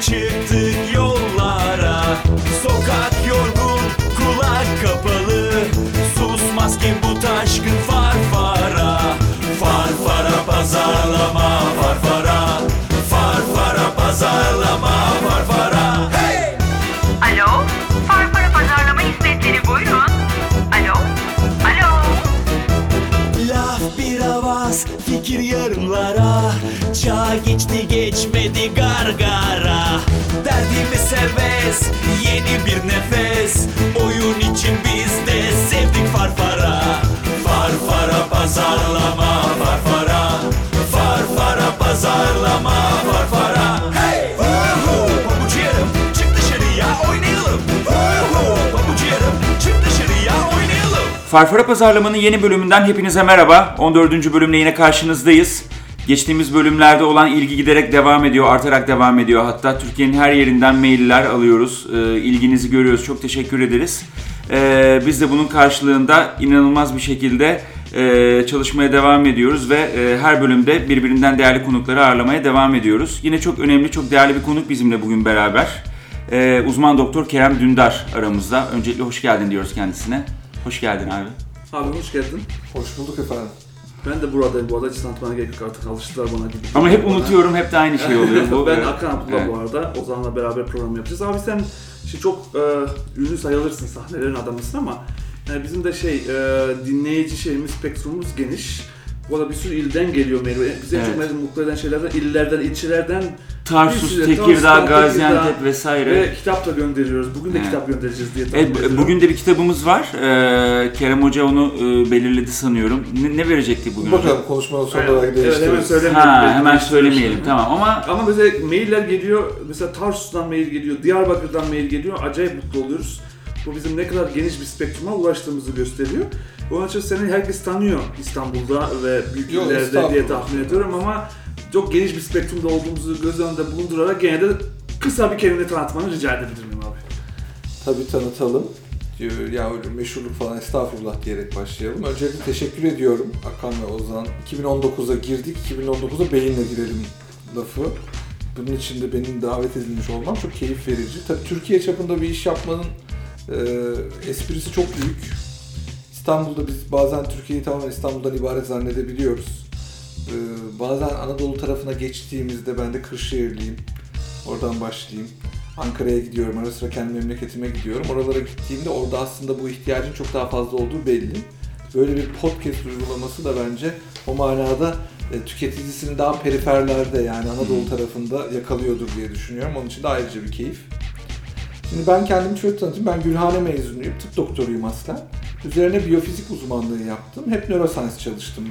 çıktık yollara. Sokak yorgun kulak kapalı. Susmaz ki bu taşkın farfara Farfara pazarlama farfara Farfara pazarlama farfara Hey! Alo, Farfara Pazarlama Hizmetleri buyurun. Alo, alo. Laf bir avaz fikir yarımlara. Çağ geçti geçmedi gargara Derdimiz serbest yeni bir nefes Oyun için biz de sevdik farfara Farfara pazarlama farfara Farfara pazarlama farfara Hey! Uhu! Pabucu yarım çık dışarıya oynayalım Uhu! Pabucu yarım çık dışarıya oynayalım Farfara Pazarlama'nın yeni bölümünden hepinize merhaba. 14. bölümle yine karşınızdayız. Geçtiğimiz bölümlerde olan ilgi giderek devam ediyor, artarak devam ediyor. Hatta Türkiye'nin her yerinden mailler alıyoruz. Ee, ilginizi görüyoruz. Çok teşekkür ederiz. Ee, biz de bunun karşılığında inanılmaz bir şekilde e, çalışmaya devam ediyoruz ve e, her bölümde birbirinden değerli konukları ağırlamaya devam ediyoruz. Yine çok önemli, çok değerli bir konuk bizimle bugün beraber. Ee, uzman doktor Kerem Dündar aramızda. Öncelikle hoş geldin diyoruz kendisine. Hoş geldin abi. Abi hoş geldin. Hoş bulduk efendim. Ben de buradayım bu arada hiç tanıtmana gerek yok artık alıştılar bana gibi. Ama hep Bana. unutuyorum, hep de aynı şey oluyor. Bu, ben Hakan Abdullah evet. bu arada. Ozan'la beraber program yapacağız. Abi sen işte çok e, ünlü sayılırsın sahnelerin adamısın ama yani bizim de şey e, dinleyici şeyimiz, spektrumumuz geniş. Bu arada bir sürü ilden geliyor. Bize en Evet. çok mutlu eden şeylerden illerden, ilçelerden Tarsus, Tekirdağ, Tarsus, Gaziantep Tekirdağ vesaire. ve kitap da gönderiyoruz. Bugün de Evet. kitap göndereceğiz diye tahmin Evet, ediyorum. bugün de bir kitabımız var. Ee, Kerem Hoca onu e, belirledi sanıyorum. Ne, ne verecekti bugün Bakalım hocam? konuşmanın sonunda Evet, belki evet, hemen söylemeyelim. Ha, hemen söylemeyelim tamam ama Ama mesela mailler geliyor, mesela Tarsus'tan mail geliyor, Diyarbakır'dan mail geliyor, acayip mutlu oluyoruz. Bu bizim ne kadar geniş bir spektruma ulaştığımızı gösteriyor. İçin seni herkes tanıyor İstanbul'da ve büyük Yok, illerde diye tahmin ediyorum ama çok geniş bir spektrumda olduğumuzu göz önünde bulundurarak gene de kısa bir kelime tanıtmanı rica edebilir miyim abi? Tabii tanıtalım. Diyor, Ya öyle meşhurluk falan estağfurullah diyerek başlayalım. Öncelikle teşekkür ediyorum Hakan ve Ozan. 2019'a girdik, 2019'a beyinle girelim lafı. Bunun için de benim davet edilmiş olmam çok keyif verici. Tabii Türkiye çapında bir iş yapmanın e, esprisi çok büyük. İstanbul'da biz bazen Türkiye'yi tamamen İstanbul'dan ibaret zannedebiliyoruz. E, bazen Anadolu tarafına geçtiğimizde ben de Kırşehirliyim. Oradan başlayayım. Ankara'ya gidiyorum, ara sıra kendi memleketime gidiyorum. Oralara gittiğimde orada aslında bu ihtiyacın çok daha fazla olduğu belli. Böyle bir podcast uygulaması da bence o manada e, tüketicisini daha periferlerde yani Anadolu tarafında yakalıyordur diye düşünüyorum. Onun için de ayrıca bir keyif. Şimdi ben kendimi şöyle tanıtayım. Ben Gülhane mezunuyum. Tıp doktoruyum aslen. Üzerine biyofizik uzmanlığı yaptım. Hep neuroscience çalıştım.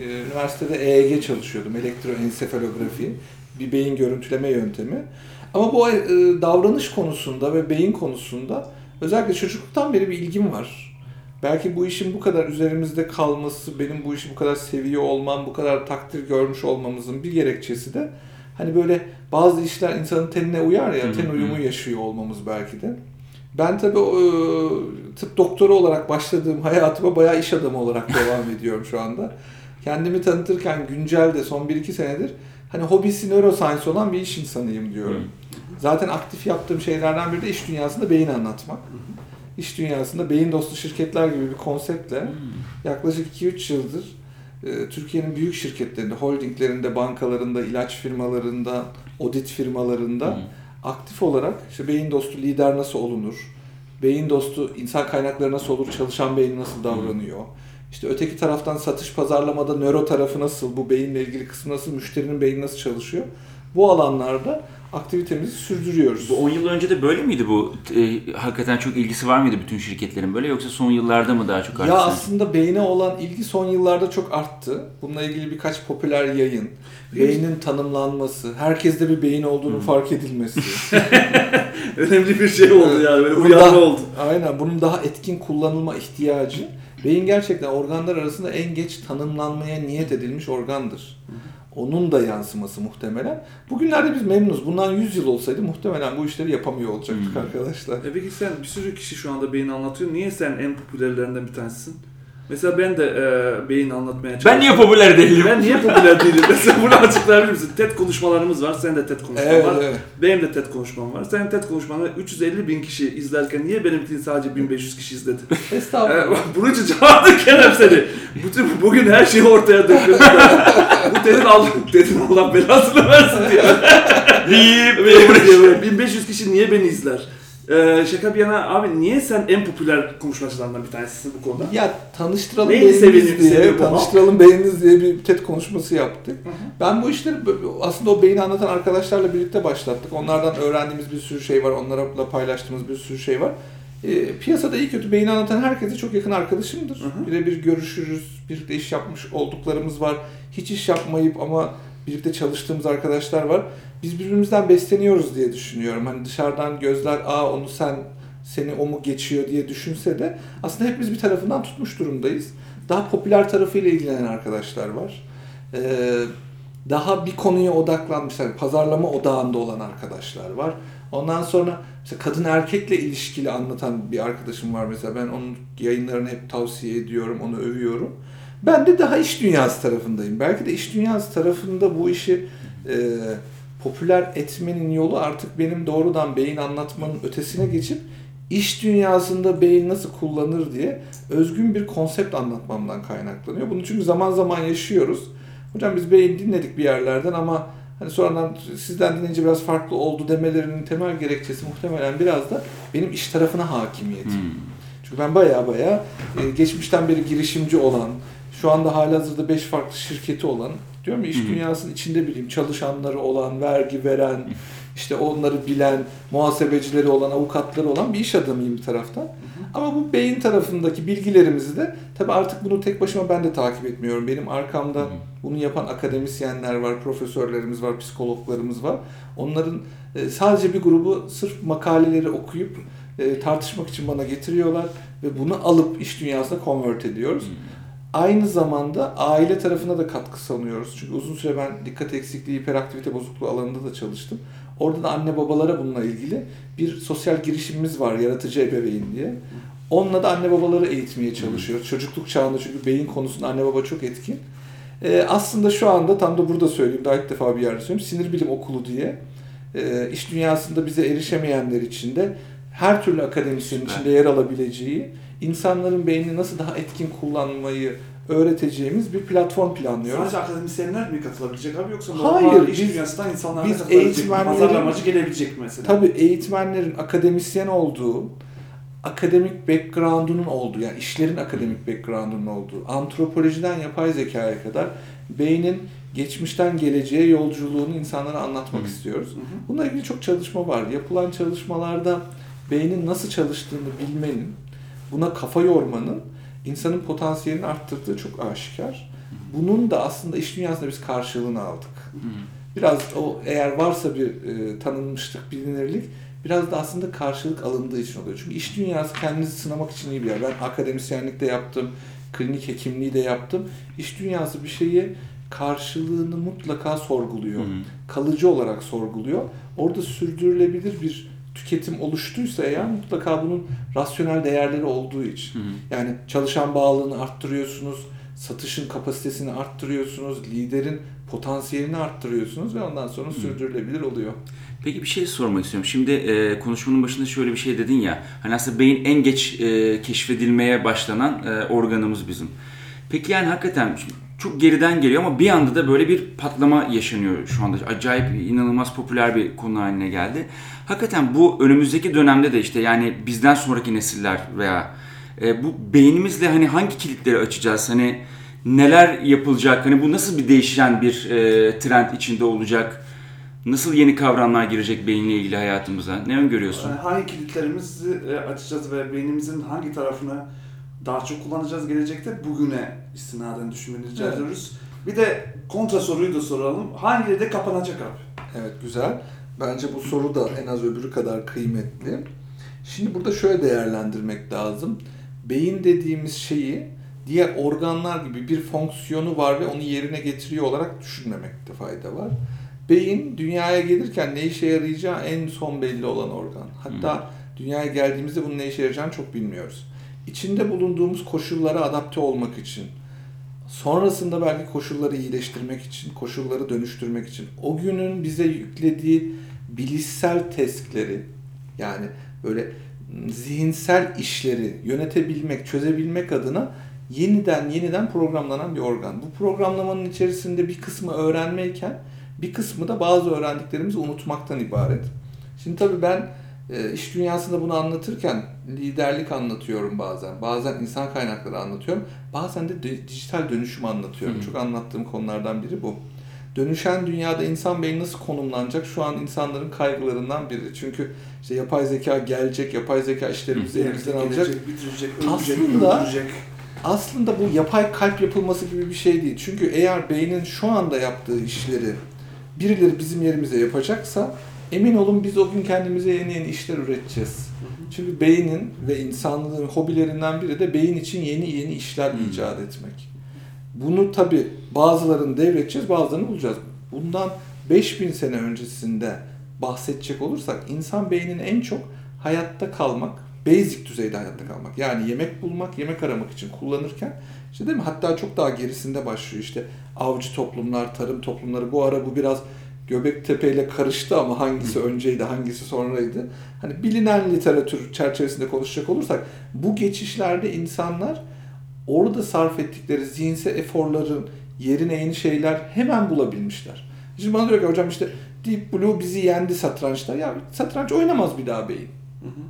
Ee, Üniversitede EEG çalışıyordum. Elektroensefalografi. Bir beyin görüntüleme yöntemi. Ama bu e, davranış konusunda ve beyin konusunda özellikle çocukluktan beri bir ilgim var. Belki bu işin bu kadar üzerimizde kalması, benim bu işi bu kadar seviyor olmam, bu kadar takdir görmüş olmamızın bir gerekçesi de hani böyle bazı işler insanın tenine uyar ya, ten uyumu yaşıyor olmamız belki de. Ben tabii e, tıp doktoru olarak başladığım hayatıma bayağı iş adamı olarak devam ediyorum şu anda. Kendimi tanıtırken güncel de son 1-2 senedir hani hobisi neuroscience olan bir iş insanıyım diyorum. Zaten aktif yaptığım şeylerden biri de iş dünyasında beyin anlatmak. İş dünyasında beyin dostu şirketler gibi bir konseptle yaklaşık 2-3 yıldır Türkiye'nin büyük şirketlerinde, holdinglerinde, bankalarında, ilaç firmalarında, audit firmalarında aktif olarak işte beyin dostu lider nasıl olunur, beyin dostu insan kaynakları nasıl olur, çalışan beyin nasıl davranıyor, işte öteki taraftan satış pazarlamada nöro tarafı nasıl, bu beyinle ilgili kısmı nasıl, müşterinin beyni nasıl çalışıyor. Bu alanlarda aktivitemizi sürdürüyoruz. bu 10 yıl önce de böyle miydi bu? E, hakikaten çok ilgisi var mıydı bütün şirketlerin böyle yoksa son yıllarda mı daha çok arttı? Ya aslında beyne olan ilgi son yıllarda çok arttı. Bununla ilgili birkaç popüler yayın, beynin tanımlanması, herkeste bir beyin olduğunu fark edilmesi. Önemli bir şey oldu yani, böyle daha- oldu. Aynen, bunun daha etkin kullanılma ihtiyacı. Beyin gerçekten organlar arasında en geç tanımlanmaya niyet edilmiş organdır. Onun da yansıması muhtemelen. Bugünlerde biz memnunuz. Bundan 100 yıl olsaydı muhtemelen bu işleri yapamıyor olacaktık Hmm. arkadaşlar. E peki sen bir sürü kişi şu anda beyin anlatıyor. Niye sen en popülerlerinden bir tanesisin? Mesela ben de e, beyin anlatmaya çalışıyorum. Ben niye popüler değilim? Ben niye popüler değilim? Mesela bunu açıklayabilir misin? TED konuşmalarımız var, senin de TED konuşman Evet, var. evet. Benim de TED konuşmam var. Senin TED konuşmanı 350 bin kişi izlerken niye benimkini sadece 1500 kişi izledi? Estağfurullah. Ee, bunun için çağırdık Kerem seni. Bütün bugün her şeyi ortaya döküldü. Bu dedin Allah, dedin Allah belasını versin diye. Böyle 1500 kişi niye beni izler? Ee, şaka bir yana abi niye sen en popüler konuşmacılarından bir tanesisin bu konuda? Ya tanıştıralım Neyi beyniniz diye, bu tanıştıralım beyniniz diye bir TED konuşması yaptık. Ben bu işleri aslında o beyni anlatan arkadaşlarla birlikte başlattık. Onlardan öğrendiğimiz bir sürü şey var, onlarla paylaştığımız bir sürü şey var. E, piyasada iyi kötü beyni anlatan herkese çok yakın arkadaşımdır. Birebir görüşürüz, birlikte iş yapmış olduklarımız var. Hiç iş yapmayıp ama birlikte çalıştığımız arkadaşlar var. Biz birbirimizden besleniyoruz diye düşünüyorum. Hani dışarıdan gözler, aa onu sen, seni o mu geçiyor diye düşünse de aslında hepimiz bir tarafından tutmuş durumdayız. Daha popüler tarafıyla ilgilenen arkadaşlar var. Ee, daha bir konuya odaklanmışlar, pazarlama odağında olan arkadaşlar var. Ondan sonra mesela kadın erkekle ilişkili anlatan bir arkadaşım var mesela. Ben onun yayınlarını hep tavsiye ediyorum, onu övüyorum. Ben de daha iş dünyası tarafındayım. Belki de iş dünyası tarafında bu işi e, popüler etmenin yolu artık benim doğrudan beyin anlatmanın ötesine geçip iş dünyasında beyin nasıl kullanır diye özgün bir konsept anlatmamdan kaynaklanıyor. Bunu çünkü zaman zaman yaşıyoruz. Hocam biz beyin dinledik bir yerlerden ama hani sonradan sizden dinleyince biraz farklı oldu demelerinin temel gerekçesi muhtemelen biraz da benim iş tarafına hakimiyetim. Hmm. Çünkü ben baya baya e, geçmişten beri girişimci olan, şu anda halihazırda 5 farklı şirketi olan, diyorum ya iş dünyasının içinde bileyim çalışanları olan, vergi veren, işte onları bilen, muhasebecileri olan, avukatları olan bir iş adamıyım bir taraftan. Ama bu beyin tarafındaki bilgilerimizi de tabii artık bunu tek başıma ben de takip etmiyorum. Benim arkamda bunu yapan akademisyenler var, profesörlerimiz var, psikologlarımız var. Onların e, sadece bir grubu sırf makaleleri okuyup e, tartışmak için bana getiriyorlar ve bunu alıp iş dünyasına convert ediyoruz. Aynı zamanda aile tarafına da katkı sunuyoruz. Çünkü uzun süre ben dikkat eksikliği, hiperaktivite bozukluğu alanında da çalıştım. Orada da anne babalara bununla ilgili bir sosyal girişimimiz var, yaratıcı ebeveyn diye. Onunla da anne babaları eğitmeye çalışıyoruz. Çocukluk çağında çünkü beyin konusunda anne baba çok etkin. Ee, aslında şu anda tam da burada söyleyeyim, daha ilk defa bir yerde söyleyeyim. Sinir bilim okulu diye e, iş dünyasında bize erişemeyenler için de her türlü akademisyenin içinde yer alabileceği, insanların beynini nasıl daha etkin kullanmayı öğreteceğimiz bir platform planlıyoruz. Sadece akademisyenler mi katılabilecek abi yoksa Hayır, normal iş biz- dünyasından insanlar da biz eğitmenlerin- Pazarlamacı gelebilecek mi mesela? Tabii eğitmenlerin akademisyen olduğu, akademik background'unun olduğu, yani işlerin akademik background'unun olduğu, antropolojiden yapay zekaya kadar beynin geçmişten geleceğe yolculuğunu insanlara anlatmak Hı. istiyoruz. Hı. Bununla ilgili çok çalışma var. Yapılan çalışmalarda beynin nasıl çalıştığını bilmenin, buna kafa yormanın insanın potansiyelini arttırdığı çok aşikar. Bunun da aslında iş dünyasında biz karşılığını aldık. Biraz o eğer varsa bir e, tanınmışlık, bilinirlik biraz da aslında karşılık alındığı için oluyor. Çünkü iş dünyası kendinizi sınamak için iyi bir yer. Ben akademisyenlik de yaptım, klinik hekimliği de yaptım. İş dünyası bir şeyi karşılığını mutlaka sorguluyor. Hı. Kalıcı olarak sorguluyor. Orada sürdürülebilir bir tüketim oluştuysa eğer mutlaka bunun rasyonel değerleri olduğu için. Hı. Yani çalışan bağlılığını arttırıyorsunuz, satışın kapasitesini arttırıyorsunuz, liderin potansiyelini arttırıyorsunuz ve ondan sonra sürdürülebilir oluyor. Peki bir şey sormak istiyorum. Şimdi e, konuşmanın başında şöyle bir şey dedin ya. Hani aslında beyin en geç e, keşfedilmeye başlanan e, organımız bizim. Peki yani hakikaten çok geriden geliyor ama bir anda da böyle bir patlama yaşanıyor şu anda. Acayip inanılmaz popüler bir konu haline geldi. Hakikaten bu önümüzdeki dönemde de işte yani bizden sonraki nesiller veya e, bu beynimizle hani hangi kilitleri açacağız? Hani neler yapılacak? Hani bu nasıl bir değişen bir e, trend içinde olacak? Nasıl yeni kavramlar girecek beyinle ilgili hayatımıza? Ne öngörüyorsun? Yani hangi kilitlerimizi e, açacağız ve beynimizin hangi tarafını daha çok kullanacağız gelecekte bugüne istinaden düşünmeni rica Evet. ediyoruz. Bir de kontra soruyu da soralım. Hangileri de kapanacak abi? Evet güzel. Bence bu soru da en az öbürü kadar kıymetli. Şimdi burada şöyle değerlendirmek lazım. Beyin dediğimiz şeyi diğer organlar gibi bir fonksiyonu var ve onu yerine getiriyor olarak düşünmemekte fayda var. Beyin dünyaya gelirken ne işe yarayacağı en son belli olan organ. Hatta dünyaya geldiğimizde bunun ne işe yarayacağını çok bilmiyoruz. içinde bulunduğumuz koşullara adapte olmak için, sonrasında belki koşulları iyileştirmek için, koşulları dönüştürmek için, o günün bize yüklediği bilişsel testleri, yani böyle zihinsel işleri yönetebilmek, çözebilmek adına yeniden yeniden programlanan bir organ. Bu programlamanın içerisinde bir kısmı öğrenmeyken bir kısmı da bazı öğrendiklerimizi unutmaktan ibaret. Şimdi tabii ben e, iş dünyasında bunu anlatırken liderlik anlatıyorum bazen. Bazen insan kaynakları anlatıyorum. Bazen de di- dijital dönüşüm anlatıyorum. Çok anlattığım konulardan biri bu. Dönüşen dünyada insan beyni nasıl konumlanacak şu an insanların kaygılarından biri. Çünkü işte yapay zeka gelecek, yapay zeka işlerimizi elimizden alacak. Gelecek, bitirecek, ölecek, Aslında- öldürecek. Aslında bu yapay kalp yapılması gibi bir şey değil. Çünkü eğer beynin şu anda yaptığı işleri birileri bizim yerimize yapacaksa emin olun biz o gün kendimize yeni yeni işler üreteceğiz. Çünkü beynin ve insanlığın hobilerinden biri de beyin için yeni yeni işler icat etmek. Bunu tabi bazılarını devredeceğiz, bazılarını bulacağız. Bundan 5000 sene öncesinde bahsedecek olursak insan beynini en çok hayatta kalmak, basic düzeyde hayatta kalmak. Yani yemek bulmak, yemek aramak için kullanırken işte değil mi? Hatta çok daha gerisinde başlıyor işte avcı toplumlar, tarım toplumları. Bu ara bu biraz Göbektepe ile karıştı ama hangisi önceydi, hangisi sonraydı. Hani bilinen literatür çerçevesinde konuşacak olursak bu geçişlerde insanlar orada sarf ettikleri zihinsel eforların yerine yeni şeyler hemen bulabilmişler. Şimdi bana diyor ki hocam işte Deep Blue bizi yendi satrançta. Ya satranç oynamaz bir daha beyin.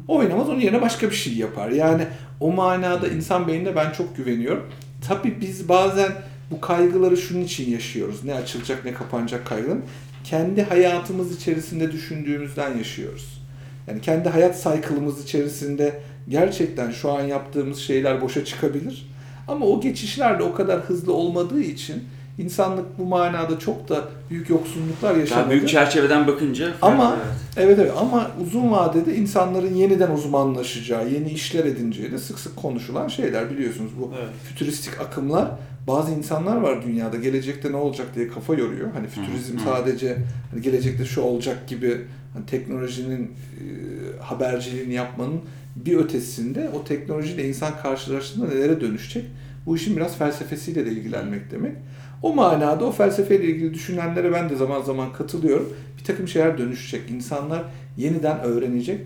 Oynamaz onun yerine başka bir şey yapar. Yani o manada insan beynine ben çok güveniyorum. Tabii biz bazen bu kaygıları şunun için yaşıyoruz. Ne açılacak ne kapanacak kaygıların. Kendi hayatımız içerisinde düşündüğümüzden yaşıyoruz. Yani kendi hayat cycle'ımız içerisinde gerçekten şu an yaptığımız şeyler boşa çıkabilir. Ama o geçişler de o kadar hızlı olmadığı için insanlık bu manada çok da büyük yoksunluklar yaşamadı. Daha büyük çerçeveden bakınca Ama evet. evet evet ama uzun vadede insanların yeniden uzmanlaşacağı, yeni işler edineceği de sık sık konuşulan şeyler biliyorsunuz bu Evet. fütüristik akımlar. Bazı insanlar var dünyada gelecekte ne olacak diye kafa yoruyor. Hani fütürizm sadece hani gelecekte şu olacak gibi hani teknolojinin e, haberciliğini yapmanın bir ötesinde o teknolojiyle insan karşılaştığında nelere dönüşecek? Bu işin biraz felsefesiyle de ilgilenmek demek. O manada o felsefeyle ilgili düşünenlere ben de zaman zaman katılıyorum. Bir takım şeyler dönüşecek. İnsanlar yeniden öğrenecek.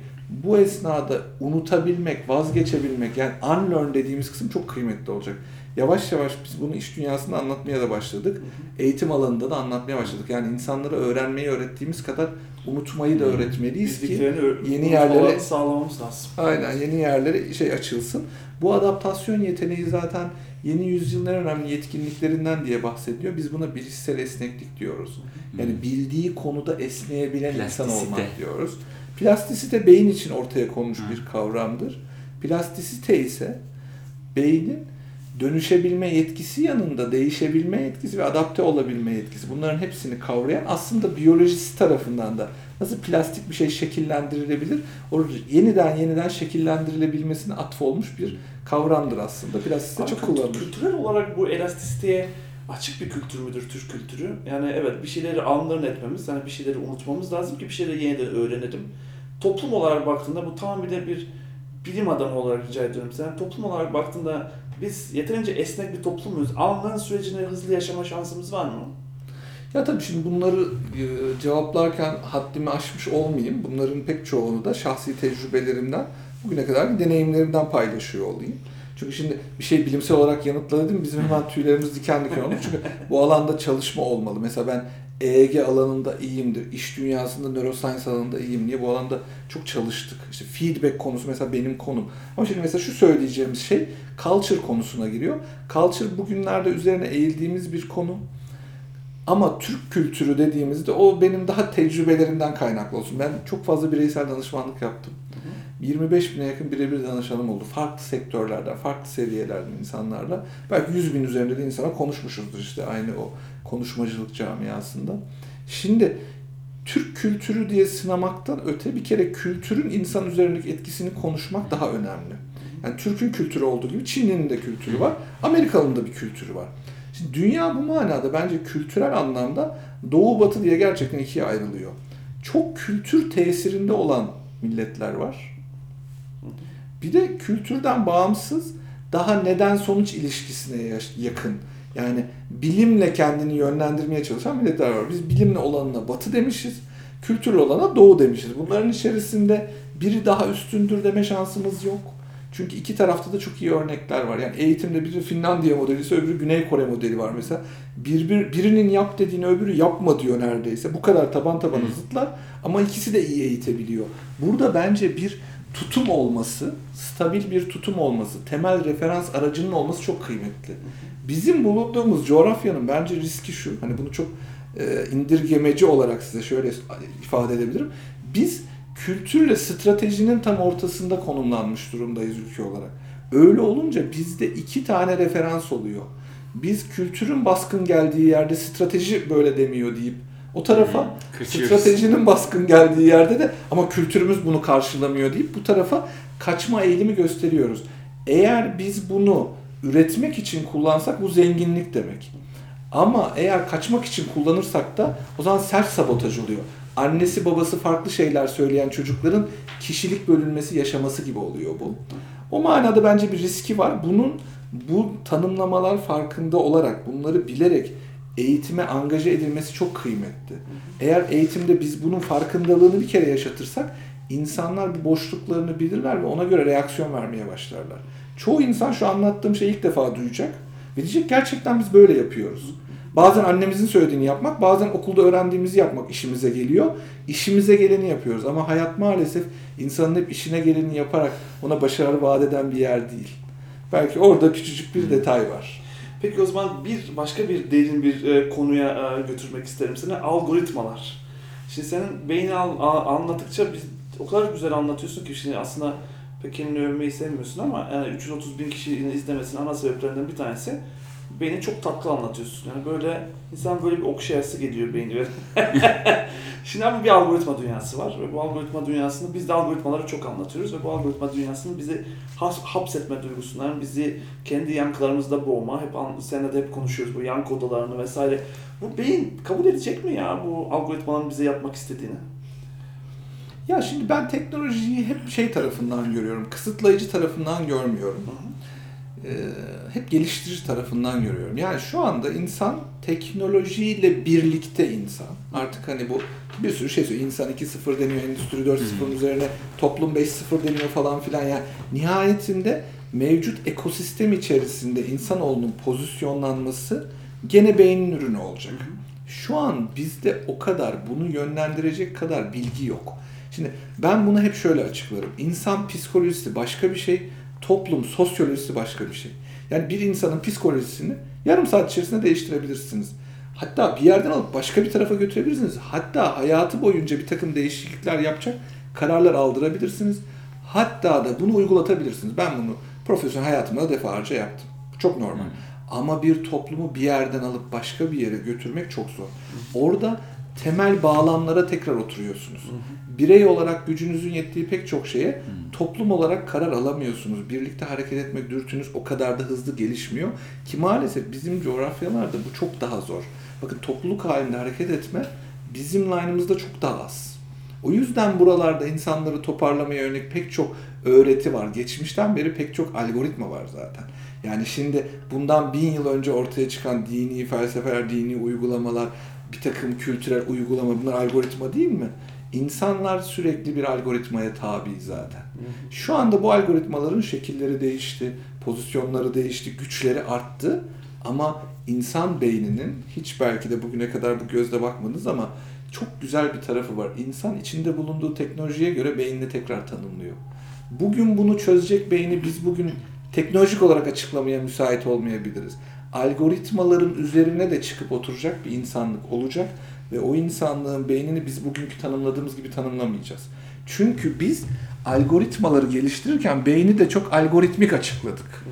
Bu esnada unutabilmek, vazgeçebilmek yani unlearn dediğimiz kısım çok kıymetli olacak. Yavaş yavaş biz bunu iş dünyasında anlatmaya da başladık. Eğitim alanında da anlatmaya başladık. Yani insanlara öğrenmeyi öğrettiğimiz kadar unutmayı da öğretmeliyiz ki yeni yerlere sağlamamız lazım. Aynen yeni yerlere şey açılsın. Bu adaptasyon yeteneği zaten yeni yüzyılın en önemli yetkinliklerinden diye bahsediyor. Biz buna bilişsel esneklik diyoruz. Yani bildiği konuda esneyebilen insan Plastisite. olmak diyoruz. Plastisite beyin için ortaya konmuş bir kavramdır. Plastisite ise beynin dönüşebilme yetkisi yanında değişebilme yetkisi ve adapte olabilme yetkisi. Bunların hepsini kavrayan aslında biyolojisi tarafından da nasıl plastik bir şey şekillendirilebilir, o yeniden yeniden şekillendirilebilmesine atfolmuş bir kavramdır aslında. Abi çok kullanılır. Kültürel olarak bu elastisiteye açık bir kültür müdür Türk kültürü? Yani evet bir şeyleri anların etmemiz, yani bir şeyleri unutmamız lazım ki bir şeyleri yeniden öğrenelim. Toplum olarak baktığında bu tamam bir de bir bilim adamı olarak rica ediyorum sen. Toplum olarak baktığında biz yeterince esnek bir toplum muyuz? Anların sürecini hızlı yaşama şansımız var mı? Ya tabii şimdi bunları e, cevaplarken haddimi aşmış olmayayım. Bunların pek çoğunu da şahsi tecrübelerimden, bugüne kadar deneyimlerimden paylaşıyor olayım. Çünkü şimdi bir şey bilimsel olarak yanıtladım bizim hemen tüylerimiz diken diken olur. Çünkü bu alanda çalışma olmalı. Mesela ben EEG alanında iyiyimdir. İş dünyasında neuroscience alanında iyiyim diye bu alanda çok çalıştık. İşte feedback konusu mesela benim konum. Ama şimdi mesela şu söyleyeceğimiz şey culture konusuna giriyor. Culture bugünlerde üzerine eğildiğimiz bir konu. Ama Türk kültürü dediğimizde o benim daha tecrübelerimden kaynaklı olsun. Ben çok fazla bireysel danışmanlık yaptım. 25 bine yakın birebir danışanım oldu. Farklı sektörlerden, farklı seviyelerden insanlarla. Belki 100 bin üzerinde de insana konuşmuşuzdur işte aynı o konuşmacılık camiasında. Şimdi Türk kültürü diye sınamaktan öte bir kere kültürün insan üzerindeki etkisini konuşmak daha önemli. Yani Türk'ün kültürü olduğu gibi Çin'in de kültürü var, Amerikalı'nın da bir kültürü var. Şimdi dünya bu manada bence kültürel anlamda doğu batı diye gerçekten ikiye ayrılıyor. Çok kültür tesirinde olan milletler var. Bir de kültürden bağımsız daha neden sonuç ilişkisine yakın. Yani bilimle kendini yönlendirmeye çalışan milletler var. Biz bilimle olanına batı demişiz, kültürlü olana doğu demişiz. Bunların içerisinde biri daha üstündür deme şansımız yok. Çünkü iki tarafta da çok iyi örnekler var. Yani eğitimde biri Finlandiya modeli ise öbürü Güney Kore modeli var mesela. Bir, bir, birinin yap dediğini öbürü yapma diyor neredeyse. Bu kadar taban tabana zıtlar ama ikisi de iyi eğitebiliyor. Burada bence bir tutum olması, stabil bir tutum olması, temel referans aracının olması çok kıymetli. Bizim bulunduğumuz coğrafyanın bence riski şu. Hani bunu çok e, indirgemeci olarak size şöyle ifade edebilirim. Biz kültürle stratejinin tam ortasında konumlanmış durumdayız ülke olarak. Öyle olunca bizde iki tane referans oluyor. Biz kültürün baskın geldiği yerde strateji böyle demiyor deyip o tarafa kaçıyoruz. stratejinin baskın geldiği yerde de ama kültürümüz bunu karşılamıyor deyip bu tarafa kaçma eğilimi gösteriyoruz. Eğer biz bunu üretmek için kullansak bu zenginlik demek. Ama eğer kaçmak için kullanırsak da o zaman sert sabotaj oluyor. Annesi babası farklı şeyler söyleyen çocukların kişilik bölünmesi yaşaması gibi oluyor bu. O manada bence bir riski var. Bunun bu tanımlamalar farkında olarak, bunları bilerek eğitime angaje edilmesi çok kıymetli. Eğer eğitimde biz bunun farkındalığını bir kere yaşatırsak insanlar bir boşluklarını bilirler ve ona göre reaksiyon vermeye başlarlar. Çoğu insan şu anlattığım şeyi ilk defa duyacak ve diyecek gerçekten biz böyle yapıyoruz. Bazen annemizin söylediğini yapmak, bazen okulda öğrendiğimizi yapmak işimize geliyor. İşimize geleni yapıyoruz ama hayat maalesef insanın hep işine geleni yaparak ona başarı vaat eden bir yer değil. Belki orada küçücük bir detay var. Peki o zaman bir başka bir derin bir e, konuya e, götürmek isterim seni. Algoritmalar. Şimdi senin beyni al, a- anlattıkça biz, o kadar güzel anlatıyorsun ki şimdi aslında pek övmeyi sevmiyorsun ama yani 330 bin kişinin izlemesinin ana sebeplerinden bir tanesi beyni çok tatlı anlatıyorsun. Yani böyle insan böyle bir okşayası geliyor beyni. Şimdi abi bir algoritma dünyası var ve bu algoritma dünyasında biz de algoritmaları çok anlatıyoruz ve bu algoritma dünyasının bizi has- hapsetme duygusundan, bizi kendi yankılarımızda boğma, hep seninle de hep konuşuyoruz bu yankı odalarını vesaire. Bu beyin kabul edecek mi ya bu algoritmanın bize yapmak istediğini? Ya şimdi ben teknolojiyi hep şey tarafından görüyorum, kısıtlayıcı tarafından görmüyorum. Ee, hep geliştirici tarafından görüyorum. Yani şu anda insan teknolojiyle birlikte insan. Artık hani bu bir sürü şey söylüyor. İnsan 2.0 deniyor, Endüstri 4.0'ın üzerine toplum 5.0 deniyor falan filan. Yani nihayetinde mevcut ekosistem içerisinde insanoğlunun pozisyonlanması gene beynin ürünü olacak. Şu an bizde o kadar bunu yönlendirecek kadar bilgi yok. Şimdi ben bunu hep şöyle açıklarım. İnsan psikolojisi başka bir şey, toplum sosyolojisi başka bir şey. Yani bir insanın psikolojisini yarım saat içerisinde değiştirebilirsiniz. Hatta bir yerden alıp başka bir tarafa götürebilirsiniz. Hatta hayatı boyunca bir takım değişiklikler yapacak kararlar aldırabilirsiniz. Hatta da bunu uygulatabilirsiniz. Ben bunu profesyonel hayatımda defalarca yaptım. Çok normal. Ama bir toplumu bir yerden alıp başka bir yere götürmek çok zor. Orada temel bağlamlara tekrar oturuyorsunuz. Birey olarak gücünüzün yettiği pek çok şeye toplum olarak karar alamıyorsunuz. Birlikte hareket etmek dürtünüz o kadar da hızlı gelişmiyor ki maalesef bizim coğrafyalarda bu çok daha zor. Bakın topluluk halinde hareket etme bizim line'ımızda çok daha az. O yüzden buralarda insanları toparlamaya yönelik pek çok öğreti var. Geçmişten beri pek çok algoritma var zaten. Yani şimdi bundan bin yıl önce ortaya çıkan dini felsefeler, dini uygulamalar, bir takım kültürel uygulama bunlar algoritma değil mi? İnsanlar sürekli bir algoritmaya tabi zaten. Şu anda bu algoritmaların şekilleri değişti, pozisyonları değişti, güçleri arttı. Ama insan beyninin hiç belki de bugüne kadar bu gözle bakmadınız ama çok güzel bir tarafı var. İnsan içinde bulunduğu teknolojiye göre beynini tekrar tanımlıyor. Bugün bunu çözecek beyni biz bugün teknolojik olarak açıklamaya müsait olmayabiliriz. Algoritmaların üzerine de çıkıp oturacak bir insanlık olacak ve o insanlığın beynini biz bugünkü tanımladığımız gibi tanımlamayacağız. Çünkü biz algoritmaları geliştirirken beyni de çok algoritmik açıkladık.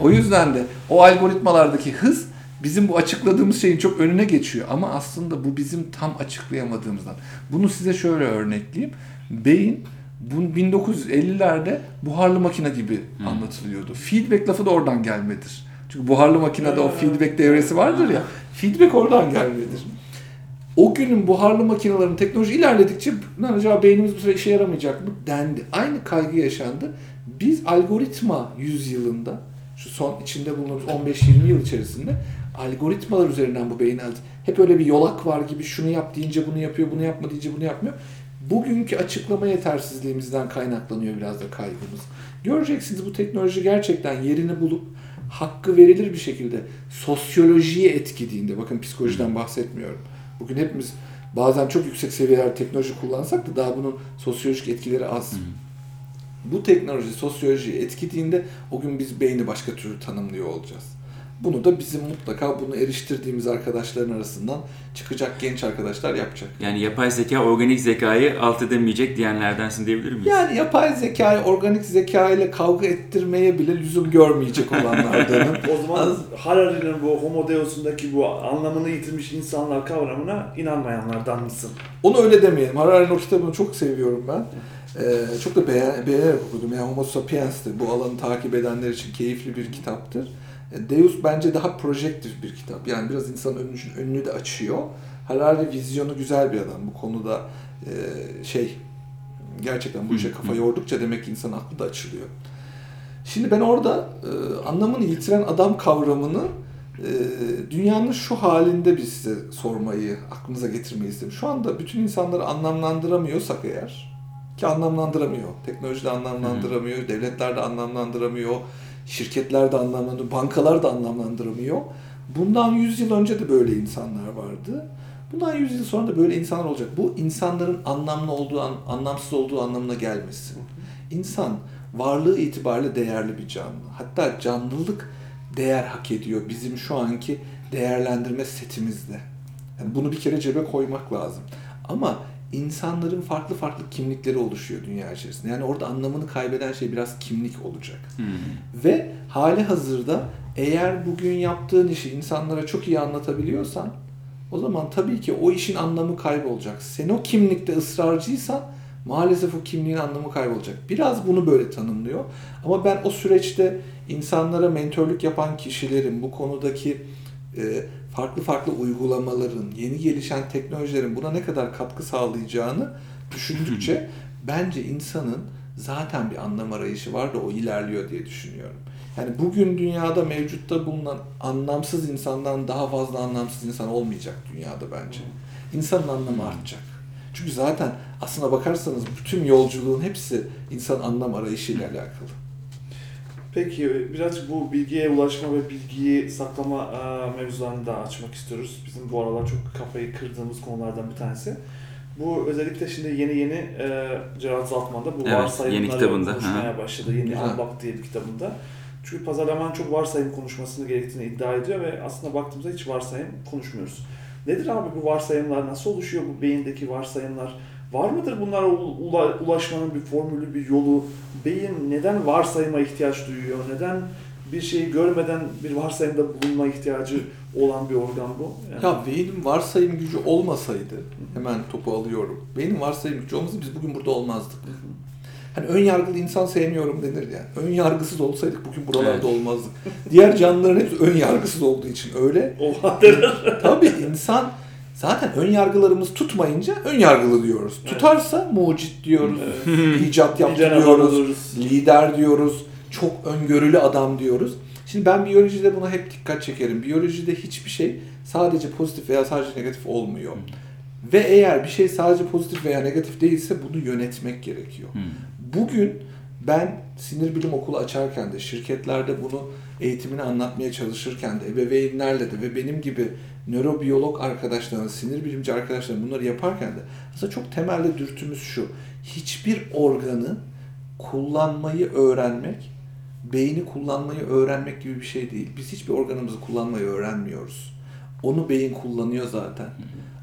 O yüzden de o algoritmalardaki hız bizim bu açıkladığımız şeyin çok önüne geçiyor ama aslında bu bizim tam açıklayamadığımızdan. Bunu size şöyle örnekleyeyim. Beyin bu 1950'lerde buharlı makine gibi anlatılıyordu. Feedback lafı da oradan gelmedir. Çünkü buharlı makinede o feedback devresi vardır ya. Feedback oradan gelmedir. O günün buharlı makinelerin teknoloji ilerledikçe lan acaba beynimiz bu süre işe yaramayacak mı dendi. Aynı kaygı yaşandı. Biz algoritma yüzyılında şu son içinde bulunduğumuz 15-20 yıl içerisinde algoritmalar üzerinden bu beyni aldı. Hep öyle bir yolak var gibi şunu yap deyince bunu yapıyor, bunu yapma deyince bunu yapmıyor. Bugünkü açıklama yetersizliğimizden kaynaklanıyor biraz da kaygımız. Göreceksiniz bu teknoloji gerçekten yerini bulup hakkı verilir bir şekilde sosyolojiye etkilediğinde, bakın psikolojiden bahsetmiyorum. Bugün hepimiz bazen çok yüksek seviyeler teknoloji kullansak da daha bunun sosyolojik etkileri az. Bu teknoloji sosyolojiye etkilediğinde o gün biz beyni başka türlü tanımlıyor olacağız. Bunu da bizim mutlaka bunu eriştirdiğimiz arkadaşların arasından çıkacak genç arkadaşlar yapacak. Yani yapay zeka organik zekayı alt edemeyecek diyenlerdensin diyebilir miyiz? Yani yapay zekayı organik zeka ile kavga ettirmeye bile lüzum görmeyecek olanlardanım. O zaman Harari'nin bu Homo Deus'undaki bu anlamını yitirmiş insanlar kavramına inanmayanlardan mısın? Onu öyle demeyelim. Harari'nin o kitabını çok seviyorum ben. Ee, çok da beğen, beğenerek okudum. Yani Homo Sapiens'tir. Bu alanı takip edenler için keyifli bir kitaptır. Deus bence daha projektif bir kitap. Yani biraz insanın önünü, önünü de açıyor. Harari vizyonu güzel bir adam. Bu konuda e, şey gerçekten bu işe kafa yordukça demek ki insanın aklı da açılıyor. Şimdi ben orada e, anlamını yitiren adam kavramını e, dünyanın şu halinde biz size sormayı, aklınıza getirmeyi istedim. Şu anda bütün insanları anlamlandıramıyorsak eğer, ki anlamlandıramıyor. Teknoloji de anlamlandıramıyor, devletler de anlamlandıramıyor, şirketler de anlamlandıramıyor, bankalar da anlamlandıramıyor. Bundan 100 yıl önce de böyle insanlar vardı. Bundan 100 yıl sonra da böyle insanlar olacak. Bu insanların anlamlı olduğu, an- anlamsız olduğu anlamına gelmesin. İnsan varlığı itibariyle değerli bir canlı. Hatta canlılık değer hak ediyor bizim şu anki değerlendirme setimizde. Yani bunu bir kere cebe koymak lazım. Ama insanların farklı farklı kimlikleri oluşuyor dünya içerisinde. Yani orada anlamını kaybeden şey biraz kimlik olacak. Hmm. Ve hali hazırda eğer bugün yaptığın işi insanlara çok iyi anlatabiliyorsan o zaman tabii ki o işin anlamı kaybolacak. Sen o kimlikte ısrarcıysan maalesef o kimliğin anlamı kaybolacak. Biraz bunu böyle tanımlıyor. Ama ben o süreçte insanlara mentörlük yapan kişilerin bu konudaki e, farklı farklı uygulamaların, yeni gelişen teknolojilerin buna ne kadar katkı sağlayacağını düşündükçe bence insanın zaten bir anlam arayışı var da o ilerliyor diye düşünüyorum. Yani bugün dünyada mevcutta bulunan anlamsız insandan daha fazla anlamsız insan olmayacak dünyada bence. İnsanın anlamı artacak. Çünkü zaten aslına bakarsanız bütün yolculuğun hepsi insan anlam arayışıyla alakalı. Peki birazcık bu bilgiye ulaşma ve bilgiyi saklama e, mevzularını da açmak istiyoruz. Bizim bu aralar çok kafayı kırdığımız konulardan bir tanesi. Bu özellikle şimdi yeni yeni e, Gerard Zaltman da bu Evet, varsayımları yeni kitabında, konuşmaya başladı. Yeni. Albak diye bir kitabında. Çünkü pazarlamanın çok varsayım konuşmasını gerektiğini iddia ediyor ve aslında baktığımızda hiç varsayım konuşmuyoruz. Nedir abi bu varsayımlar? Nasıl oluşuyor bu beyindeki varsayımlar? Var mıdır bunlara ula- ula- ulaşmanın bir formülü, bir yolu? Beyin neden varsayıma ihtiyaç duyuyor? Neden bir şeyi görmeden bir varsayımda bulunma ihtiyacı olan bir organ bu? Yani- Ya beynin varsayım gücü olmasaydı, hemen topu alıyorum. Beynin varsayım gücü olmasa biz bugün burada olmazdık. Hani ön yargılı insan sevmiyorum denir ya. Ön yargısız olsaydık bugün buralarda Evet. olmazdık. Diğer canlıların hepsi ön yargısız olduğu için öyle. Oha der. Tabii insan zaten ön yargılarımız tutmayınca ön yargılı diyoruz. Evet. Tutarsa mucit diyoruz, icat yaptı Lider diyoruz, lider diyoruz, çok öngörülü adam diyoruz. Şimdi ben biyolojide buna hep dikkat çekerim. Biyolojide hiçbir şey sadece pozitif veya sadece negatif olmuyor. Ve eğer bir şey sadece pozitif veya negatif değilse bunu yönetmek gerekiyor. Hmm. Bugün ben sinir bilim okulu açarken de şirketlerde bunu eğitimini anlatmaya çalışırken de ebeveynlerle de ve benim gibi nörobiyolog arkadaşlarım, sinir bilimci arkadaşlarım bunları yaparken de aslında çok temelde dürtümüz şu. Hiçbir organı kullanmayı öğrenmek, beyni kullanmayı öğrenmek gibi bir şey değil. Biz hiçbir organımızı kullanmayı öğrenmiyoruz. Onu beyin kullanıyor zaten.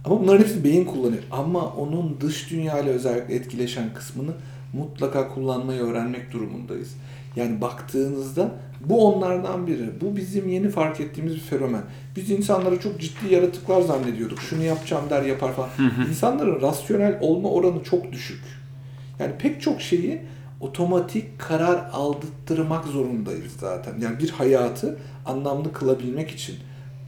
Ama bunların hepsini beyin kullanıyor. Ama onun dış dünyayla özellikle etkileşen kısmını mutlaka kullanmayı öğrenmek durumundayız. Yani baktığınızda bu onlardan biri. Bu bizim yeni fark ettiğimiz bir fenomen. Biz insanları çok ciddi yaratıklar zannediyorduk. Şunu yapacağım der yapar falan. İnsanların rasyonel olma oranı çok düşük. Yani pek çok şeyi otomatik karar aldırtmak zorundayız zaten. Yani bir hayatı anlamlı kılabilmek için.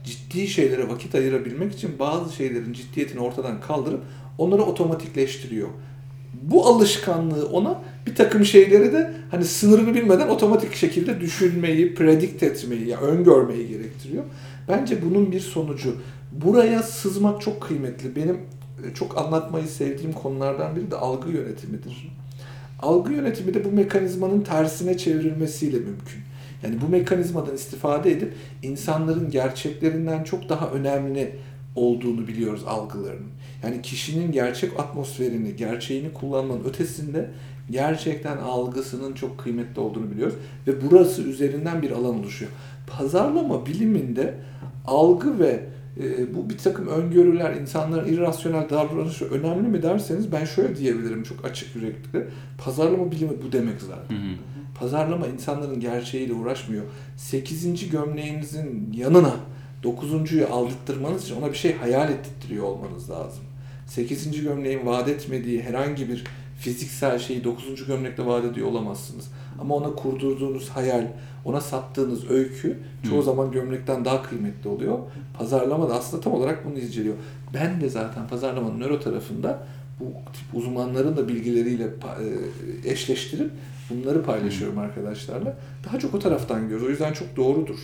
ciddi şeylere vakit ayırabilmek için bazı şeylerin ciddiyetini ortadan kaldırıp onları otomatikleştiriyor. Bu alışkanlığı ona bir takım şeyleri de hani sınırını bilmeden otomatik şekilde düşünmeyi, predict etmeyi, yani öngörmeyi gerektiriyor. Bence bunun bir sonucu. Buraya sızmak çok kıymetli. Benim e, çok anlatmayı sevdiğim konulardan biri de algı yönetimidir. Algı yönetimi de bu mekanizmanın tersine çevrilmesiyle mümkün. Yani bu mekanizmadan istifade edip insanların gerçeklerinden çok daha önemli olduğunu biliyoruz algılarının. Yani kişinin gerçek atmosferini, gerçeğini kullanmanın ötesinde gerçekten algısının çok kıymetli olduğunu biliyoruz. Ve burası üzerinden bir alan oluşuyor. Pazarlama biliminde algı ve e, bu bir takım öngörüler, insanların irrasyonel davranışı önemli mi derseniz ben şöyle diyebilirim çok açık yürekli. Pazarlama bilimi bu demek zaten. Hı hı. Pazarlama insanların gerçeğiyle uğraşmıyor. 8. gömleğinizin yanına 9.yu aldırtmanız için ona bir şey hayal ettirtiyor olmanız lazım. 8. gömleğin vaat etmediği herhangi bir fiziksel şeyi 9. gömlekle vaat ediyor olamazsınız. Ama ona kurdurduğunuz hayal, ona sattığınız öykü çoğu Hı. zaman gömlekten daha kıymetli oluyor. Pazarlama da aslında tam olarak bunu inceliyor. Ben de zaten pazarlamanın nöro tarafında bu tip uzmanların da bilgileriyle e, eşleştirip bunları paylaşıyorum arkadaşlarla. Daha çok o taraftan görüyoruz. O yüzden çok doğrudur.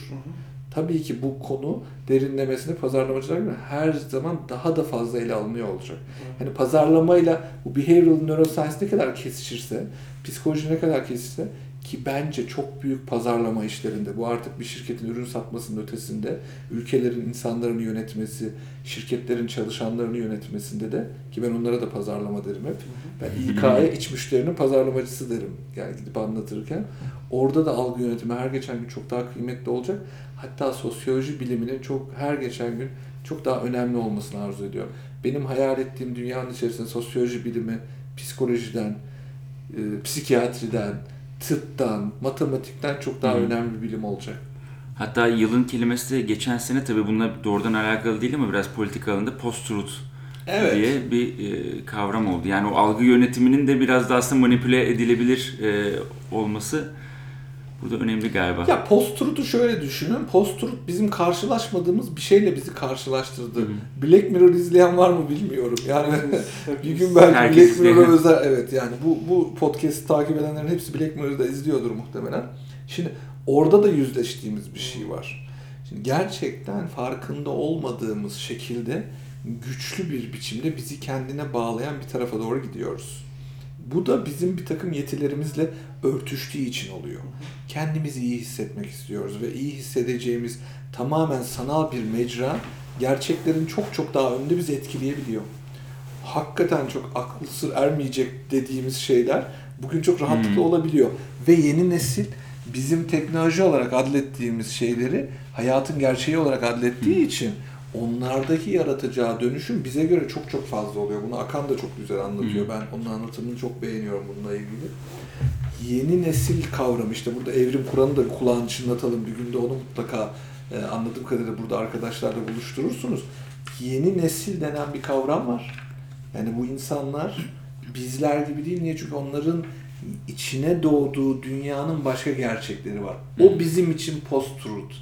Tabii ki bu konu derinlemesine pazarlamacılar göre her zaman daha da fazla ele alınıyor olacak. Yani pazarlamayla bu behavioral neuroscience ne kadar kesişirse, psikoloji ne kadar kesişirse ki bence çok büyük pazarlama işlerinde bu artık bir şirketin ürün satmasının ötesinde ülkelerin insanlarını yönetmesi, şirketlerin çalışanlarını yönetmesinde de ki ben onlara da pazarlama derim hep. Ben İK'ya iç müşterinin pazarlamacısı derim yani gidip anlatırken. Orada da algı yönetimi her geçen gün çok daha kıymetli olacak. Hatta sosyoloji biliminin çok her geçen gün çok daha önemli olmasını arzu ediyorum. Benim hayal ettiğim dünyanın içerisinde sosyoloji bilimi, psikolojiden, e, psikiyatriden, tıptan, matematikten çok daha Hı. önemli bir bilim olacak. Hatta yılın kelimesi de geçen sene tabii bununla doğrudan alakalı değil ama biraz politika alanında post-truth Evet. diye bir e, kavram oldu. Yani o algı yönetiminin de biraz da aslında manipüle edilebilir e, olması burada önemli galiba. Ya post-truth'u şöyle düşünün. Post-truth bizim karşılaşmadığımız bir şeyle bizi karşılaştırdı. Hı hı. Black Mirror izleyen var mı bilmiyorum. Yani bir gün belki Herkes Black Mirror'a izleyen. özel evet yani bu bu podcast'i takip edenlerin hepsi Black Mirror'da izliyordur muhtemelen. Şimdi orada da yüzleştiğimiz bir şey var. Şimdi gerçekten farkında olmadığımız şekilde güçlü bir biçimde bizi kendine bağlayan bir tarafa doğru gidiyoruz. Bu da bizim bir takım yetilerimizle örtüştüğü için oluyor. Kendimizi iyi hissetmek istiyoruz ve iyi hissedeceğimiz tamamen sanal bir mecra gerçeklerin çok çok daha önde bizi etkileyebiliyor. Hakikaten çok aklı sır ermeyecek dediğimiz şeyler bugün çok rahatlıkla Hmm. olabiliyor. Ve yeni nesil bizim teknoloji olarak adlettiğimiz şeyleri hayatın gerçeği olarak adlettiği için onlardaki yaratacağı dönüşüm bize göre çok çok fazla oluyor. Bunu Akan da çok güzel anlatıyor. Hı. Ben onun anlatımını çok beğeniyorum bununla ilgili. Yeni nesil kavramı işte burada evrim Kur'an'ı da bir kulağını çınlatalım. Bir günde onu mutlaka e, anladığım kadarıyla burada arkadaşlarla buluşturursunuz. Yeni nesil denen bir kavram var. Yani bu insanlar bizler gibi değil. Niye? Çünkü onların içine doğduğu dünyanın başka gerçekleri var. O bizim için post-truth.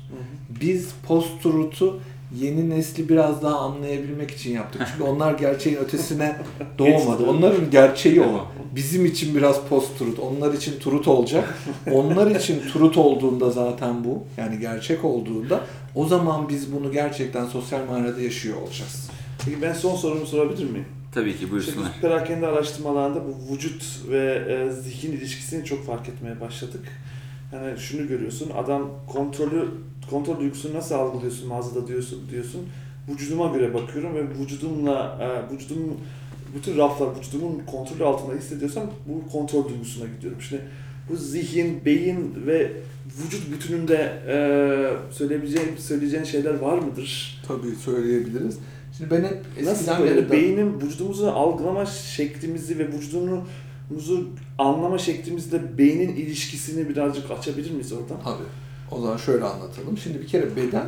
Biz post-truth'u yeni nesli biraz daha anlayabilmek için yaptık. Çünkü onlar gerçeğin ötesine doğmadı. Onların gerçeği o. Bizim için biraz post-truth. Onlar için truth olacak. Onlar için truth olduğunda zaten bu. Yani gerçek olduğunda o zaman biz bunu gerçekten sosyal manada yaşıyor olacağız. Peki ben son sorumu sorabilir miyim? Tabii ki İşte buyursunlar. biz perakende araştırmalarında bu vücut ve e, zihin ilişkisini çok fark etmeye başladık. Yani şunu görüyorsun, adam kontrolü kontrol duygusunu nasıl algılıyorsun mağazada diyorsun diyorsun. Vücuduma göre bakıyorum ve vücudumla e, vücudum bütün raflar vücudumun kontrolü altında hissediyorsam bu kontrol duygusuna gidiyorum. Şimdi bu zihin, beyin ve vücut bütününde e, söyleyebileceğin söyleyeceğin şeyler var mıdır? Tabii söyleyebiliriz. Şimdi ben hep Nasıl böyle beynin vücudumuzu algılama şeklimizi ve vücudumuzu anlama şeklimizle beynin ilişkisini birazcık açabilir miyiz oradan? Tabii. O zaman şöyle anlatalım. Şimdi bir kere beden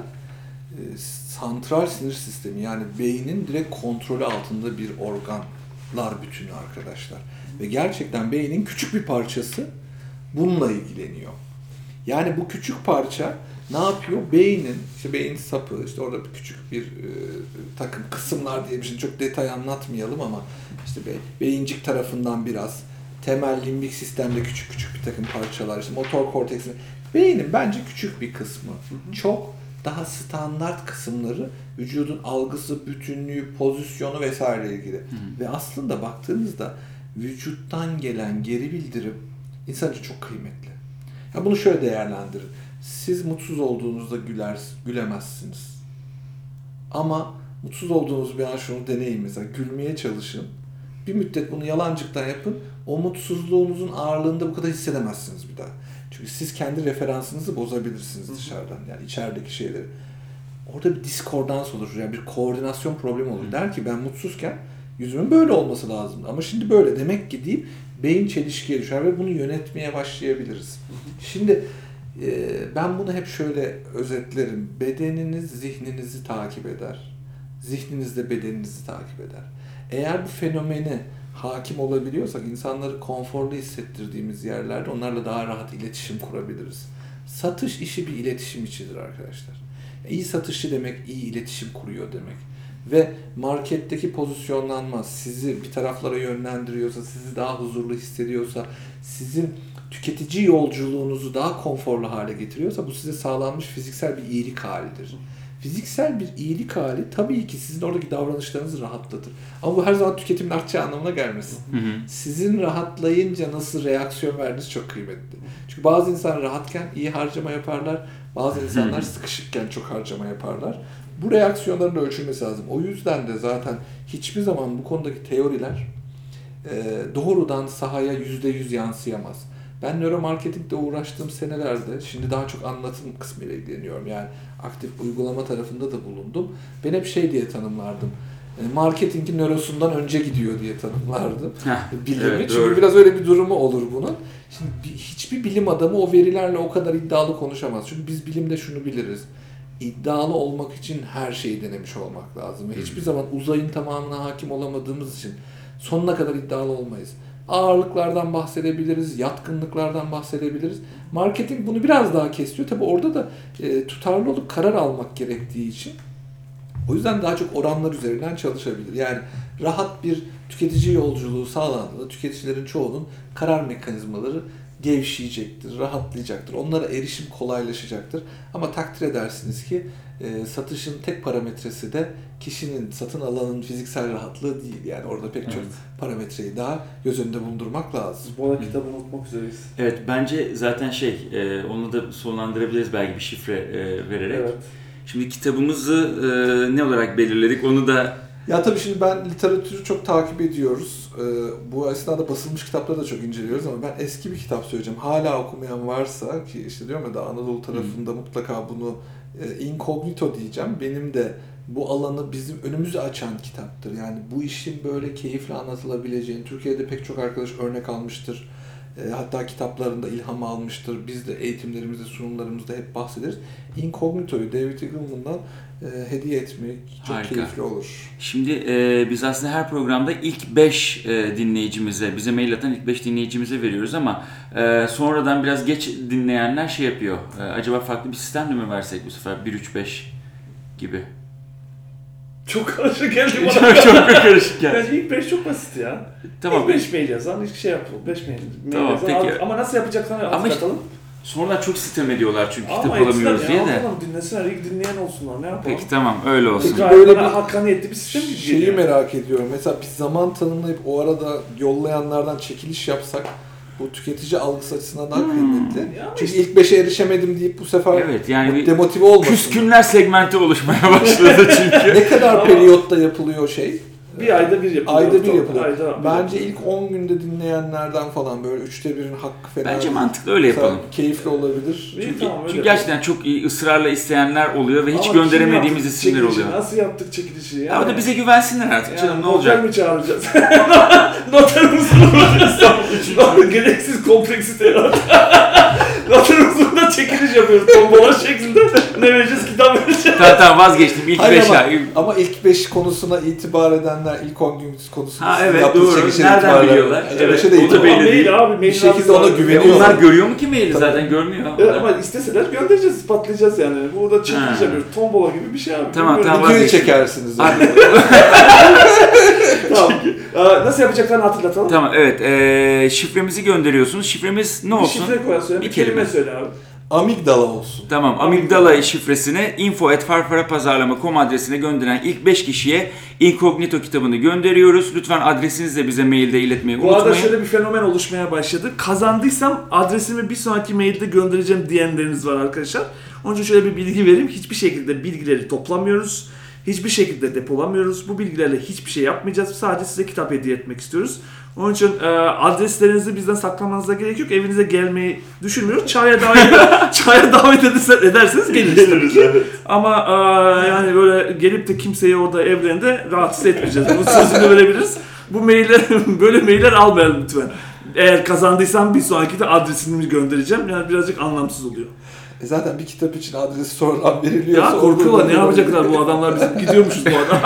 e, santral sinir sistemi yani beynin direkt kontrolü altında bir organlar bütünü arkadaşlar. Ve gerçekten beynin küçük bir parçası bununla ilgileniyor. Yani bu küçük parça ne yapıyor? Beynin, işte beyin sapı, işte orada bir küçük bir e, takım kısımlar diye bir şey çok detay anlatmayalım ama işte be, beyincik tarafından biraz, temel limbik sistemde küçük küçük bir takım parçalar, işte motor korteksin. Beynin bence küçük bir kısmı. Çok daha standart kısımları vücudun algısı, bütünlüğü, pozisyonu vesaire ilgili. Ve aslında baktığınızda vücuttan gelen geri bildirim insan için çok kıymetli. Ya bunu şöyle değerlendirin. Siz mutsuz olduğunuzda güler, gülemezsiniz. Ama mutsuz olduğunuz bir an şunu deneyin mesela. Gülmeye çalışın. Bir müddet bunu yalancıktan yapın. O mutsuzluğunuzun ağırlığında bu kadar hissedemezsiniz bir daha. Çünkü siz kendi referansınızı bozabilirsiniz dışarıdan. Yani içerideki şeyleri. Orada bir diskordans olur. Yani bir koordinasyon problemi olur. Der ki ben mutsuzken yüzümün böyle olması lazım. Ama şimdi böyle. Demek ki deyip beyin çelişkiye düşer ve bunu yönetmeye başlayabiliriz. Şimdi e, ben bunu hep şöyle özetlerim. Bedeniniz zihninizi takip eder. Zihniniz de bedeninizi takip eder. Eğer bu fenomeni hakim olabiliyorsak insanları konforlu hissettirdiğimiz yerlerde onlarla daha rahat iletişim kurabiliriz. Satış işi bir iletişim içidir arkadaşlar. İyi satışçı demek iyi iletişim kuruyor demek. Ve marketteki pozisyonlanma sizi bir taraflara yönlendiriyorsa, sizi daha huzurlu hissediyorsa, sizin tüketici yolculuğunuzu daha konforlu hale getiriyorsa bu size sağlanmış fiziksel bir iyilik halidir. Fiziksel bir iyilik hali tabii ki sizin oradaki davranışlarınızı rahatlatır. Ama bu her zaman tüketimin artacağı anlamına gelmesin. Sizin rahatlayınca nasıl reaksiyon verdiğiniz çok kıymetli. Çünkü bazı insan rahatken iyi harcama yaparlar. Bazı insanlar sıkışıkken çok harcama yaparlar. Bu reaksiyonların da ölçülmesi lazım. O yüzden de zaten hiçbir zaman bu konudaki teoriler doğrudan sahaya yüzde yüz yansıyamaz. Ben nöromarketingde uğraştığım senelerde, şimdi daha çok anlatım kısmıyla ilgileniyorum. Yani aktif uygulama tarafında da bulundum. Ben hep şey diye tanımlardım. E, Marketingin nörosundan önce gidiyor diye tanımlardım. Heh, Bilimi. evet, Çünkü doğru. biraz öyle bir durumu olur bunun. Şimdi bir- hiçbir bilim adamı o verilerle o kadar iddialı konuşamaz. Çünkü biz bilimde şunu biliriz. İddialı olmak için her şeyi denemiş olmak lazım. Ve hiçbir zaman uzayın tamamına hakim olamadığımız için sonuna kadar iddialı olmayız. Ağırlıklardan bahsedebiliriz, yatkınlıklardan bahsedebiliriz. Marketing bunu biraz daha kesiyor. Tabi orada da e, tutarlı olup karar almak gerektiği için o yüzden daha çok oranlar üzerinden çalışabilir. Yani rahat bir tüketici yolculuğu sağlandığında tüketicilerin çoğunun karar mekanizmaları gevşeyecektir, rahatlayacaktır. Onlara erişim kolaylaşacaktır. Ama takdir edersiniz ki e, satışın tek parametresi de kişinin, satın alanın fiziksel rahatlığı değil. Yani orada pek çok Evet. parametreyi daha göz önünde bulundurmak lazım. Bu arada kitabı unutmak üzereyiz. Evet bence zaten şey e, onu da sonlandırabiliriz belki bir şifre e, vererek. Evet. Şimdi kitabımızı e, ne olarak belirledik onu da Ya tabii şimdi ben literatürü çok takip ediyoruz. Ee, bu esnada basılmış kitapları da çok inceliyoruz ama ben eski bir kitap söyleyeceğim. Hala okumayan varsa ki işte diyorum ya da Anadolu tarafında mutlaka bunu e, incognito diyeceğim. Benim de bu alanı bizim önümüzü açan kitaptır. Yani bu işin böyle keyifle anlatılabileceğini Türkiye'de pek çok arkadaş örnek almıştır. E, hatta kitaplarında ilham almıştır. Biz de eğitimlerimizde, sunumlarımızda hep bahsederiz. Incognito'yu David Eagleman'dan e, hediye etmek çok Harika. keyifli olur. Şimdi e, biz aslında her programda ilk 5 dinleyicimize, bize mail atan ilk 5 dinleyicimize veriyoruz ama e, sonradan biraz geç dinleyenler şey yapıyor. E, acaba farklı bir sistemle mi versek bu sefer 1-3-5 gibi? Çok karışık geldi bana. çok çok karışık yani. Bence ilk 5 çok basit ya. Tamam. İlk 5 mail yazan, ilk şey yapalım. 5 mail, mail Tamam, yazan. peki. Al- Ama nasıl yapacaksan Ama Ama işte. Sonradan çok sitem ediyorlar çünkü kitap Ama alamıyoruz etsinler diye de. Atalım, dinlesinler, ilk dinleyen olsunlar. Ne yapalım? Peki tamam öyle olsun. Peki, böyle bir- hakkaniyetli bir sistem gibi Şeyi geliyor. merak ediyorum. Mesela bir zaman tanımlayıp o arada yollayanlardan çekiliş yapsak bu tüketici algısı açısından daha kıymetli. Ya Çünkü işte- ilk beşe erişemedim deyip bu sefer Evet yani bir demotive olmasın. küskünler segmenti oluşmaya başladı çünkü. Ne kadar Ama- periyotta yapılıyor şey? Bir ayda bir yapılıyor. Ayda bir yapılıyor. ayda Bence ilk 10 günde dinleyenlerden falan böyle üçte birin hakkı falan. Bence mantıklı öyle yapalım. Keyifli olabilir. İyi, Çünkü, tamam, çünkü gerçekten çok iyi ısrarla isteyenler oluyor ve hiç Ama gönderemediğimiz isimler oluyor. Nasıl yaptık çekilişi? Ya o da bize güvensinler artık canım ne noter olacak? mi çağıracağız? Noter huzurunda İstanbul. Gereksiz kompleksite yarattık. Noter huzurunda çekiliş yapıyoruz. Tombola şeklinde. Ne vereceğiz? Kitap vereceğiz. tamam tamam vazgeçtim. İlk Hayır 5 ama, ya. ama ilk 5 konusuna itibar edenler, ilk 10 gün konusuna Ha, evet, yaptığı doğru. çekişe Nereden itibarla- biliyorlar? Yani Evet, beşe de o da itibar- belli değil. abi. Mail Bir şekilde ona güveniyor. Onlar görüyor mu ki maili zaten görmüyor. Evet, ama isteseler göndereceğiz, ispatlayacağız yani. Burada çekilişe Ha. bir tombola gibi bir şey abi. Tamam, tamam. Vazgeçtim. çekersiniz. Tamam. Nasıl yapacaklarını hatırlatalım. tamam evet ee, şifremizi gönderiyorsunuz. Şifremiz ne Bir olsun? şifre koy söyle, bir, Bir kelime. kelime. söyle abi. Amigdala olsun. Tamam amigdala şifresini info.farfarapazarlama.com adresine gönderen ilk 5 kişiye incognito kitabını gönderiyoruz. Lütfen adresinizi de bize mailde iletmeyi Bu arada unutmayın. şöyle bir fenomen oluşmaya başladı. Kazandıysam adresimi bir sonraki mailde göndereceğim diyenleriniz var arkadaşlar. Onun için şöyle bir bilgi vereyim. Hiçbir şekilde bilgileri toplamıyoruz. Hiçbir şekilde depolamıyoruz. Bu bilgilerle hiçbir şey yapmayacağız. Sadece size kitap hediye etmek istiyoruz. Onun için e, adreslerinizi bizden saklamanıza gerek yok. Evinize gelmeyi düşünmüyoruz. Çaya davet, çaya davet ederse- ederseniz geliriz tabii ki. Ama e, yani böyle gelip de kimseyi orada evlerinde rahatsız etmeyeceğiz. Bunun sözünü verebiliriz. Bu mailler, böyle mailler almayalım lütfen. Eğer kazandıysam bir sonraki de adresini göndereceğim. Yani birazcık anlamsız oluyor. E zaten bir kitap için adresi sonradan veriliyorsa... Ya korkuyorlar ne yapacaklar bu adamlar bizim gidiyormuşuz bu adam.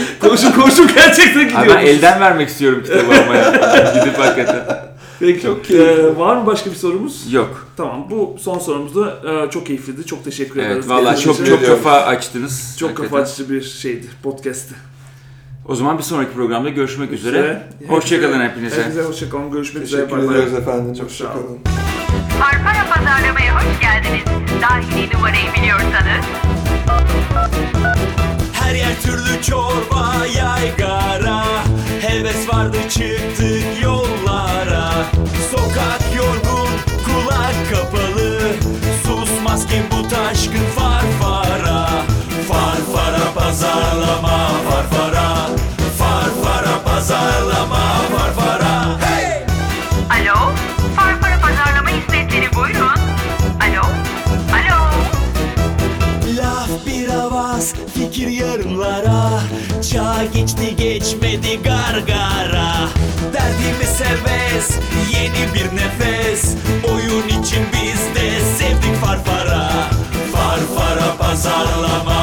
konuşup konuşup gerçekten Abi gidiyormuşuz. ben elden vermek istiyorum kitabı ama ya. Gidip hakikaten. Peki, Çok e, keyifli. var mı başka bir sorumuz? Yok. Tamam bu son sorumuz da e, çok keyifliydi. Çok teşekkür ederiz. Evet vallahi çok Geldiğiniz için. çok kafa açtınız. çok Hakikaten. kafa açıcı bir şeydi podcast'ti. O zaman bir sonraki programda görüşmek üzere. Üzere. Hoşçakalın hepinize. Hepinize hoşçakalın. Görüşmek üzere. Teşekkür Bay bay. ederiz efendim. Çok sağ olun. Hoşçakalın. Farfara pazarlamaya hoş geldiniz. Dahili numarayı biliyorsanız. Her yer türlü çorba yaygara. Heves vardı çıktık yollara. Sokak yorgun kulak kapalı. Susmaz ki bu taşkın Geçti geçmedi gargara. Derdimi seves yeni bir nefes. Oyun için biz de sevdik farfara. Farfara pazarlama.